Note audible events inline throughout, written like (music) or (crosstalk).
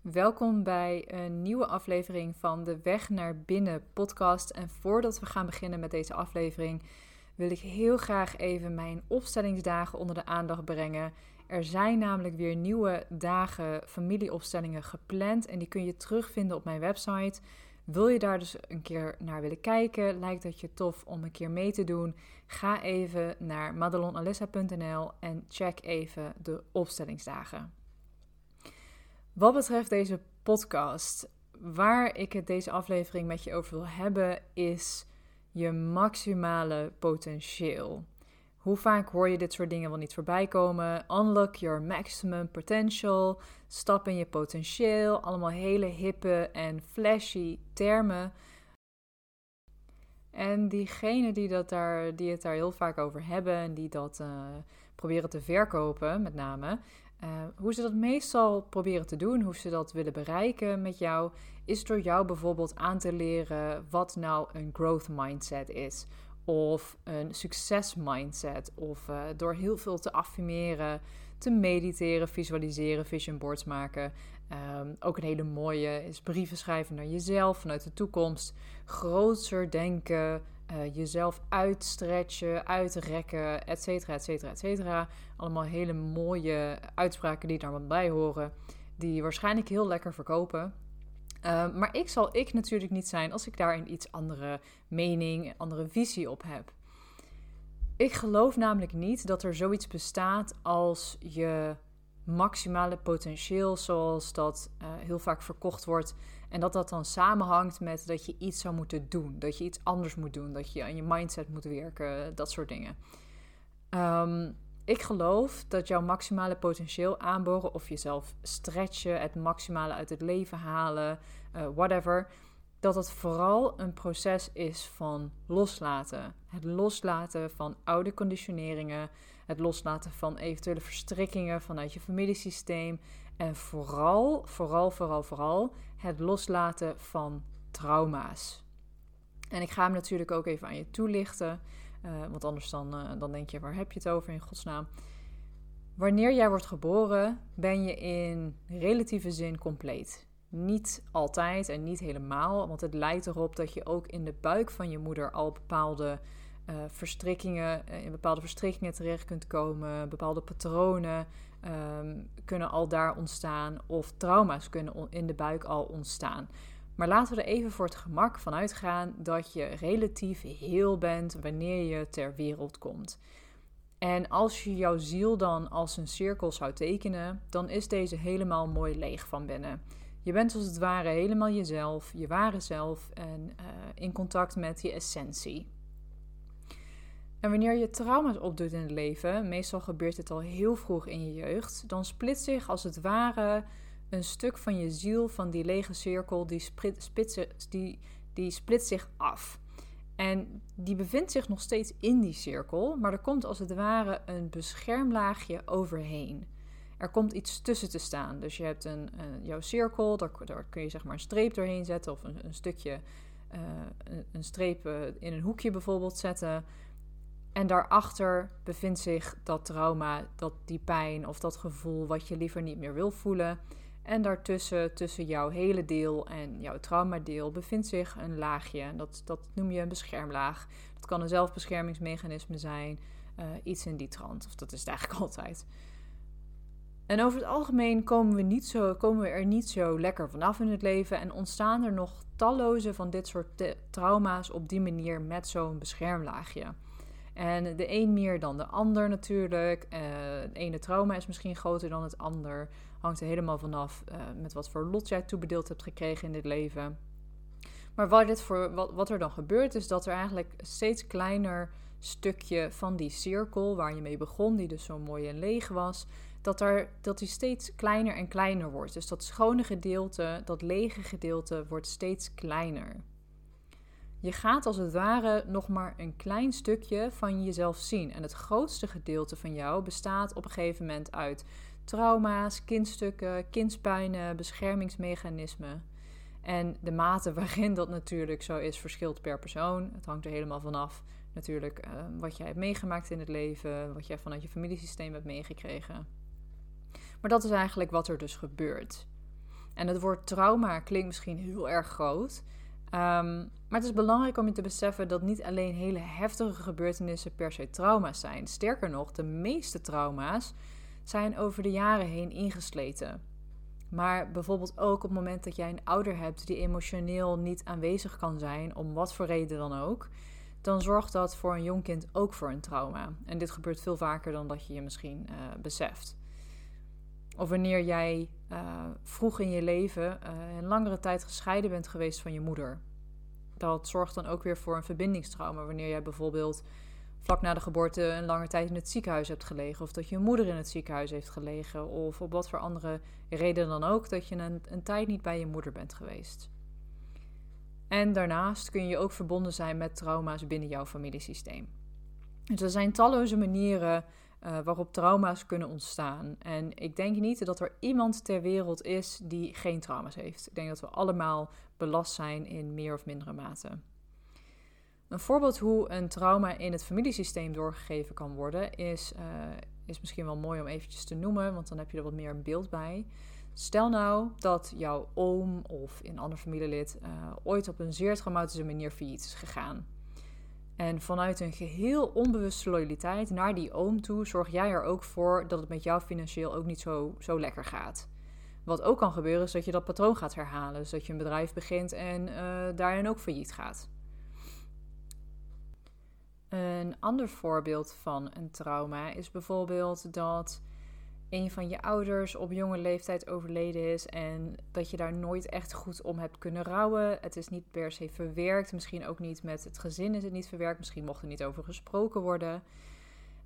Welkom bij een nieuwe aflevering van de Weg naar Binnen podcast. En voordat we gaan beginnen met deze aflevering, wil ik heel graag even mijn opstellingsdagen onder de aandacht brengen. Er zijn namelijk weer nieuwe dagen familieopstellingen gepland en die kun je terugvinden op mijn website. Wil je daar dus een keer naar willen kijken? Lijkt dat je tof om een keer mee te doen? Ga even naar madelonalissa.nl en check even de opstellingsdagen. Wat betreft deze podcast, waar ik het deze aflevering met je over wil hebben, is je maximale potentieel. Hoe vaak hoor je dit soort dingen wel niet voorbij komen? Unlock your maximum potential, stap in je potentieel, allemaal hele hippe en flashy termen. En diegenen die, dat daar, die het daar heel vaak over hebben en die dat uh, proberen te verkopen, met name, uh, hoe ze dat meestal proberen te doen, hoe ze dat willen bereiken met jou, is door jou bijvoorbeeld aan te leren wat nou een growth mindset is. Of een succes mindset. Of uh, door heel veel te affirmeren, te mediteren, visualiseren, vision boards maken. Um, ook een hele mooie is brieven schrijven naar jezelf vanuit de toekomst. Grootser denken, uh, jezelf uitstretchen, uitrekken, et cetera, et cetera, et cetera. Allemaal hele mooie uitspraken die daar bij horen. Die waarschijnlijk heel lekker verkopen. Uh, maar ik zal ik natuurlijk niet zijn als ik daar een iets andere mening, andere visie op heb. Ik geloof namelijk niet dat er zoiets bestaat als je maximale potentieel, zoals dat uh, heel vaak verkocht wordt. En dat dat dan samenhangt met dat je iets zou moeten doen. Dat je iets anders moet doen. Dat je aan je mindset moet werken. Dat soort dingen. Um, ik geloof dat jouw maximale potentieel aanboren of jezelf stretchen, het maximale uit het leven halen, uh, whatever, dat het vooral een proces is van loslaten. Het loslaten van oude conditioneringen, het loslaten van eventuele verstrikkingen vanuit je familiesysteem en vooral, vooral, vooral, vooral het loslaten van trauma's. En ik ga hem natuurlijk ook even aan je toelichten. Uh, want anders dan, uh, dan denk je, waar heb je het over in godsnaam? Wanneer jij wordt geboren, ben je in relatieve zin compleet. Niet altijd en niet helemaal, want het lijkt erop dat je ook in de buik van je moeder al bepaalde uh, verstrikkingen, in bepaalde verstrikkingen terecht kunt komen, bepaalde patronen um, kunnen al daar ontstaan of trauma's kunnen in de buik al ontstaan. Maar laten we er even voor het gemak van uitgaan dat je relatief heel bent wanneer je ter wereld komt. En als je jouw ziel dan als een cirkel zou tekenen, dan is deze helemaal mooi leeg van binnen. Je bent als het ware helemaal jezelf, je ware zelf en uh, in contact met je essentie. En wanneer je trauma's opdoet in het leven, meestal gebeurt dit al heel vroeg in je jeugd, dan splitst zich als het ware een stuk van je ziel, van die lege cirkel, die, die, die split zich af. En die bevindt zich nog steeds in die cirkel, maar er komt als het ware een beschermlaagje overheen. Er komt iets tussen te staan. Dus je hebt een, een jouw cirkel, daar, daar, kun je zeg maar een streep doorheen zetten of een, een stukje, uh, een, een, streep uh, in een hoekje bijvoorbeeld zetten. En daarachter bevindt zich dat trauma, dat die pijn of dat gevoel wat je liever niet meer wil voelen. En daartussen, tussen jouw hele deel en jouw traumadeel, bevindt zich een laagje. Dat, dat noem je een beschermlaag. Dat kan een zelfbeschermingsmechanisme zijn, iets in die trant. Of dat is het eigenlijk (laughs) altijd. En over het algemeen komen we, niet zo, komen we er niet zo lekker vanaf in het leven en ontstaan er nog talloze van dit soort trauma's op die manier met zo'n beschermlaagje. En de een meer dan de ander natuurlijk. Uh, het ene trauma is misschien groter dan het ander. Hangt er helemaal vanaf uh, met wat voor lot jij toebedeeld hebt gekregen in dit leven. Maar wat, dit voor, wat, wat er dan gebeurt, is dat er eigenlijk steeds kleiner stukje van die cirkel waar je mee begon, die dus zo mooi en leeg was, dat, er, dat die steeds kleiner en kleiner wordt. Dus dat schone gedeelte, dat lege gedeelte, wordt steeds kleiner. Je gaat als het ware nog maar een klein stukje van jezelf zien. En het grootste gedeelte van jou bestaat op een gegeven moment uit trauma's, kindstukken, kindspijnen, beschermingsmechanismen. En de mate waarin dat natuurlijk zo is, verschilt per persoon. Het hangt er helemaal vanaf natuurlijk uh, wat jij hebt meegemaakt in het leven, wat jij vanuit je familiesysteem hebt meegekregen. Maar dat is eigenlijk wat er dus gebeurt. En het woord trauma klinkt misschien heel erg groot. Ehm, maar het is belangrijk om je te beseffen dat niet alleen hele heftige gebeurtenissen per se trauma's zijn. Sterker nog, de meeste trauma's zijn over de jaren heen ingesleten. Maar bijvoorbeeld ook op het moment dat jij een ouder hebt die emotioneel niet aanwezig kan zijn, om wat voor reden dan ook, dan zorgt dat voor een jong kind ook voor een trauma. En dit gebeurt veel vaker dan dat je je misschien uh, beseft. Of wanneer jij uh, vroeg in je leven uh, een langere tijd gescheiden bent geweest van je moeder. Dat zorgt dan ook weer voor een verbindingstrauma. Wanneer jij bijvoorbeeld vlak na de geboorte een lange tijd in het ziekenhuis hebt gelegen. Of dat je moeder in het ziekenhuis heeft gelegen. Of op wat voor andere reden dan ook dat je een, een tijd niet bij je moeder bent geweest. En daarnaast kun je ook verbonden zijn met trauma's binnen jouw familiesysteem. Dus er zijn talloze manieren uh, waarop trauma's kunnen ontstaan. En ik denk niet dat er iemand ter wereld is die geen trauma's heeft. Ik denk dat we allemaal belast zijn in meer of mindere mate. Een voorbeeld hoe een trauma in het familiesysteem doorgegeven kan worden is, uh, is misschien wel mooi om eventjes te noemen, want dan heb je er wat meer een beeld bij. Stel nou dat jouw oom of een ander familielid uh, ooit op een zeer traumatische manier failliet is gegaan. En vanuit een geheel onbewuste loyaliteit naar die oom toe zorg jij er ook voor dat het met jou financieel ook niet zo, zo lekker gaat. Wat ook kan gebeuren is dat je dat patroon gaat herhalen. Dus dat je een bedrijf begint en uh, daarin ook failliet gaat. Een ander voorbeeld van een trauma is bijvoorbeeld dat een van je ouders op jonge leeftijd overleden is en dat je daar nooit echt goed om hebt kunnen rouwen. Het is niet per se verwerkt, misschien ook niet met het gezin is het niet verwerkt, misschien mocht er niet over gesproken worden.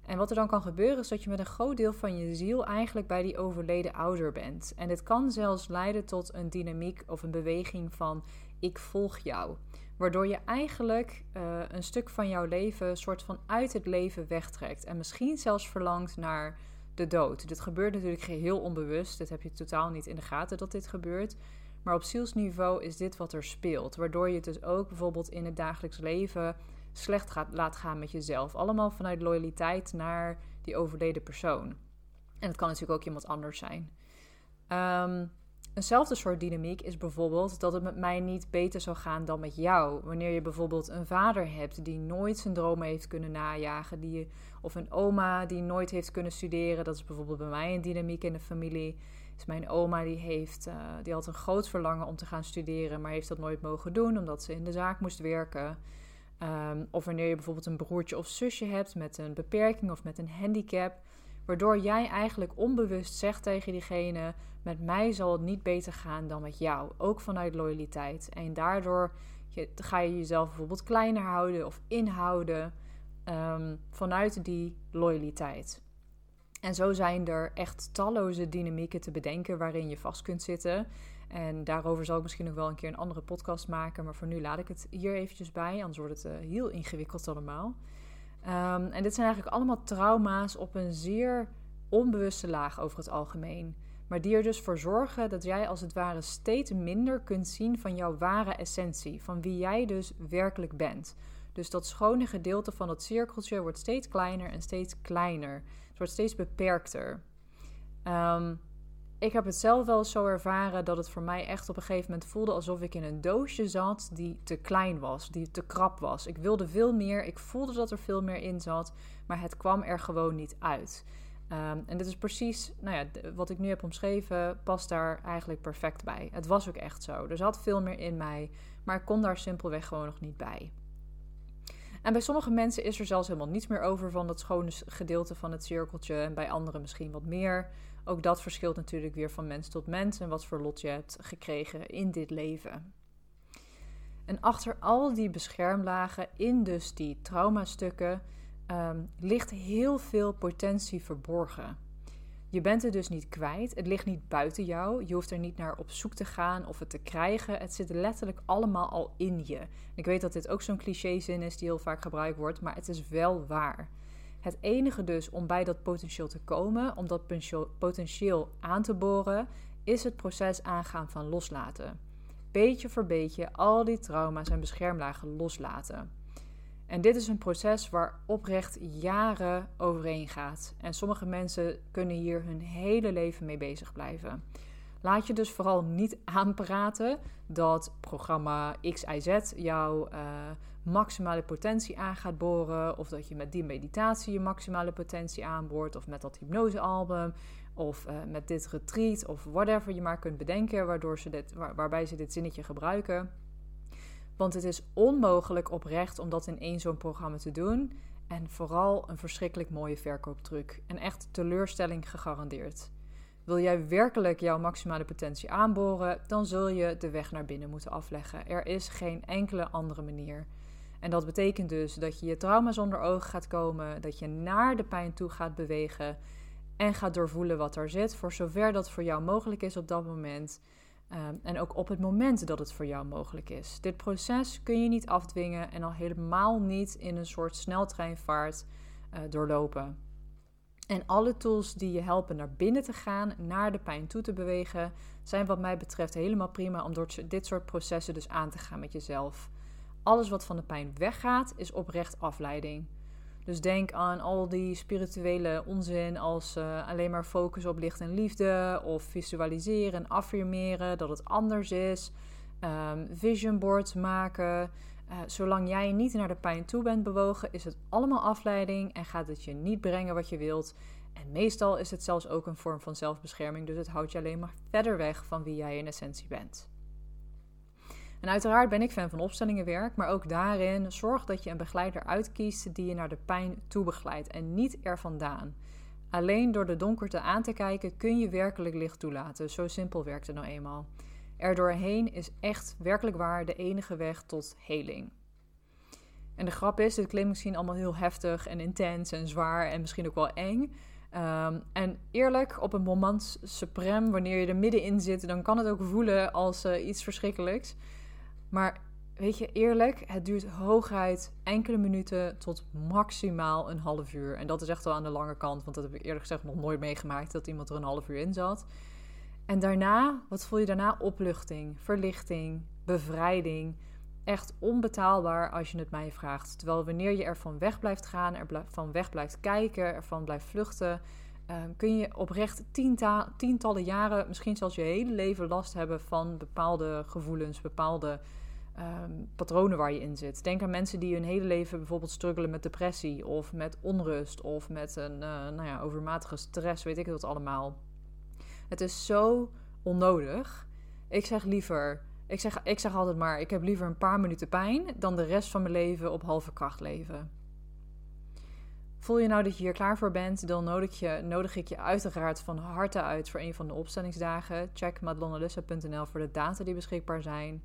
En wat er dan kan gebeuren is dat je met een groot deel van je ziel eigenlijk bij die overleden ouder bent. En dit kan zelfs leiden tot een dynamiek of een beweging van ik volg jou. Waardoor je eigenlijk uh, een stuk van jouw leven soort van uit het leven wegtrekt. En misschien zelfs verlangt naar de dood. Dit gebeurt natuurlijk geheel onbewust. Dit heb je totaal niet in de gaten dat dit gebeurt. Maar op zielsniveau is dit wat er speelt. Waardoor je het dus ook bijvoorbeeld in het dagelijks leven slecht gaat, laat gaan met jezelf. Allemaal vanuit loyaliteit naar die overleden persoon. En het kan natuurlijk ook iemand anders zijn. Um, Eenzelfde soort dynamiek is bijvoorbeeld dat het met mij niet beter zou gaan dan met jou. Wanneer je bijvoorbeeld een vader hebt die nooit zijn dromen heeft kunnen najagen, die, of een oma die nooit heeft kunnen studeren. Dat is bijvoorbeeld bij mij een dynamiek in de familie. Is mijn oma die, heeft, uh, die had een groot verlangen om te gaan studeren, maar heeft dat nooit mogen doen omdat ze in de zaak moest werken. Um, of wanneer je bijvoorbeeld een broertje of zusje hebt met een beperking of met een handicap Waardoor jij eigenlijk onbewust zegt tegen diegene: met mij zal het niet beter gaan dan met jou. Ook vanuit loyaliteit. En daardoor ga je jezelf bijvoorbeeld kleiner houden of inhouden um, vanuit die loyaliteit. En zo zijn er echt talloze dynamieken te bedenken waarin je vast kunt zitten. En daarover zal ik misschien nog wel een keer een andere podcast maken. Maar voor nu laat ik het hier eventjes bij, anders wordt het uh, heel ingewikkeld allemaal. Um, en dit zijn eigenlijk allemaal trauma's op een zeer onbewuste laag over het algemeen. Maar die er dus voor zorgen dat jij als het ware steeds minder kunt zien van jouw ware essentie. Van wie jij dus werkelijk bent. Dus dat schone gedeelte van dat cirkeltje wordt steeds kleiner en steeds kleiner. Het wordt steeds beperkter. Um, ik heb het zelf wel zo ervaren dat het voor mij echt op een gegeven moment voelde alsof ik in een doosje zat die te klein was, die te krap was. Ik wilde veel meer, ik voelde dat er veel meer in zat, maar het kwam er gewoon niet uit. Um, en dit is precies, nou ja, wat ik nu heb omschreven, past daar eigenlijk perfect bij. Het was ook echt zo. Er zat veel meer in mij, maar ik kon daar simpelweg gewoon nog niet bij. En bij sommige mensen is er zelfs helemaal niets meer over van dat schone gedeelte van het cirkeltje. En bij anderen misschien wat meer. Ook dat verschilt natuurlijk weer van mens tot mens en wat voor lot je hebt gekregen in dit leven. En achter al die beschermlagen, in dus die traumastukken, um, ligt heel veel potentie verborgen. Je bent het dus niet kwijt. Het ligt niet buiten jou. Je hoeft er niet naar op zoek te gaan of het te krijgen. Het zit letterlijk allemaal al in je. Ik weet dat dit ook zo'n clichézin is die heel vaak gebruikt wordt, maar het is wel waar. Het enige dus om bij dat potentieel te komen, om dat potentieel aan te boren, is het proces aangaan van loslaten. Beetje voor beetje al die trauma's en beschermlagen loslaten. En dit is een proces waar oprecht jaren overheen gaat. En sommige mensen kunnen hier hun hele leven mee bezig blijven. Laat je dus vooral niet aanpraten dat programma XIZ jouw uh, maximale potentie aan gaat boren. Of dat je met die meditatie je maximale potentie aanboort. Of met dat hypnosealbum. Of uh, met dit retreat. Of whatever je maar kunt bedenken waardoor ze dit, waar, waarbij ze dit zinnetje gebruiken. Want het is onmogelijk oprecht om dat in één zo'n programma te doen. En vooral een verschrikkelijk mooie verkooptruc. En echt teleurstelling gegarandeerd. Wil jij werkelijk jouw maximale potentie aanboren, dan zul je de weg naar binnen moeten afleggen. Er is geen enkele andere manier. En dat betekent dus dat je je trauma's onder ogen gaat komen, dat je naar de pijn toe gaat bewegen en gaat doorvoelen wat er zit, voor zover dat voor jou mogelijk is op dat moment. Ehm, en ook op het moment dat het voor jou mogelijk is. Dit proces kun je niet afdwingen en al helemaal niet in een soort sneltreinvaart uh, doorlopen. En alle tools die je helpen naar binnen te gaan, naar de pijn toe te bewegen, zijn wat mij betreft helemaal prima om door dit soort processen dus aan te gaan met jezelf. Alles wat van de pijn weggaat, is oprecht afleiding. Dus denk aan al die spirituele onzin als uh, alleen maar focus op licht en liefde, of visualiseren en affirmeren dat het anders is, um, vision boards maken. Uh, zolang jij niet naar de pijn toe bent bewogen, is het allemaal afleiding en gaat het je niet brengen wat je wilt. En meestal is het zelfs ook een vorm van zelfbescherming, dus het houdt je alleen maar verder weg van wie jij in essentie bent. En uiteraard ben ik fan van opstellingenwerk, maar ook daarin zorg dat je een begeleider uitkiest die je naar de pijn toe begeleidt en niet er vandaan. Alleen door de donkerte aan te kijken kun je werkelijk licht toelaten. Zo simpel werkt het nou eenmaal. Er doorheen is echt werkelijk waar de enige weg tot heling. En de grap is, dit klinkt misschien allemaal heel heftig en intens en zwaar en misschien ook wel eng. Um, en eerlijk, op een moment suprem, wanneer je er middenin zit, dan kan het ook voelen als uh, iets verschrikkelijks. Maar weet je, eerlijk, het duurt hooguit enkele minuten tot maximaal een half uur. En dat is echt wel aan de lange kant, want dat heb ik eerlijk gezegd nog nooit meegemaakt dat iemand er een half uur in zat. En daarna, wat voel je daarna? Opluchting, verlichting, bevrijding. Echt onbetaalbaar als je het mij vraagt. Terwijl wanneer je ervan weg blijft gaan, ervan weg blijft kijken, ervan blijft vluchten, ehm, kun je oprecht tientallen jaren, misschien zelfs je hele leven last hebben van bepaalde gevoelens, bepaalde Ehm, patronen waar je in zit. Denk aan mensen die hun hele leven bijvoorbeeld struggelen met depressie of met onrust of met een uh, nou ja, overmatige stress, weet ik het allemaal. Het is zo onnodig. Ik zeg liever, ik zeg, ik zeg altijd maar, ik heb liever een paar minuten pijn dan de rest van mijn leven op halve kracht leven. Voel je nou dat je hier klaar voor bent, dan nodig, je, nodig ik je uiteraard van harte uit voor een van de opstellingsdagen. Check madelonelissa.nl voor de data die beschikbaar zijn.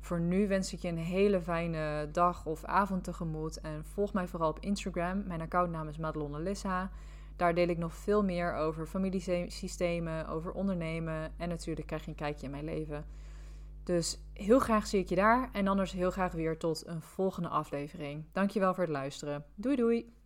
Voor nu wens ik je een hele fijne dag of avond tegemoet. En volg mij vooral op Instagram. Mijn accountnaam is Madelon Lissa. Daar deel ik nog veel meer over familiesystemen, over ondernemen. En natuurlijk krijg je een kijkje in mijn leven. Dus heel graag zie ik je daar. En anders heel graag weer tot een volgende aflevering. Dankjewel voor het luisteren. Doei doei!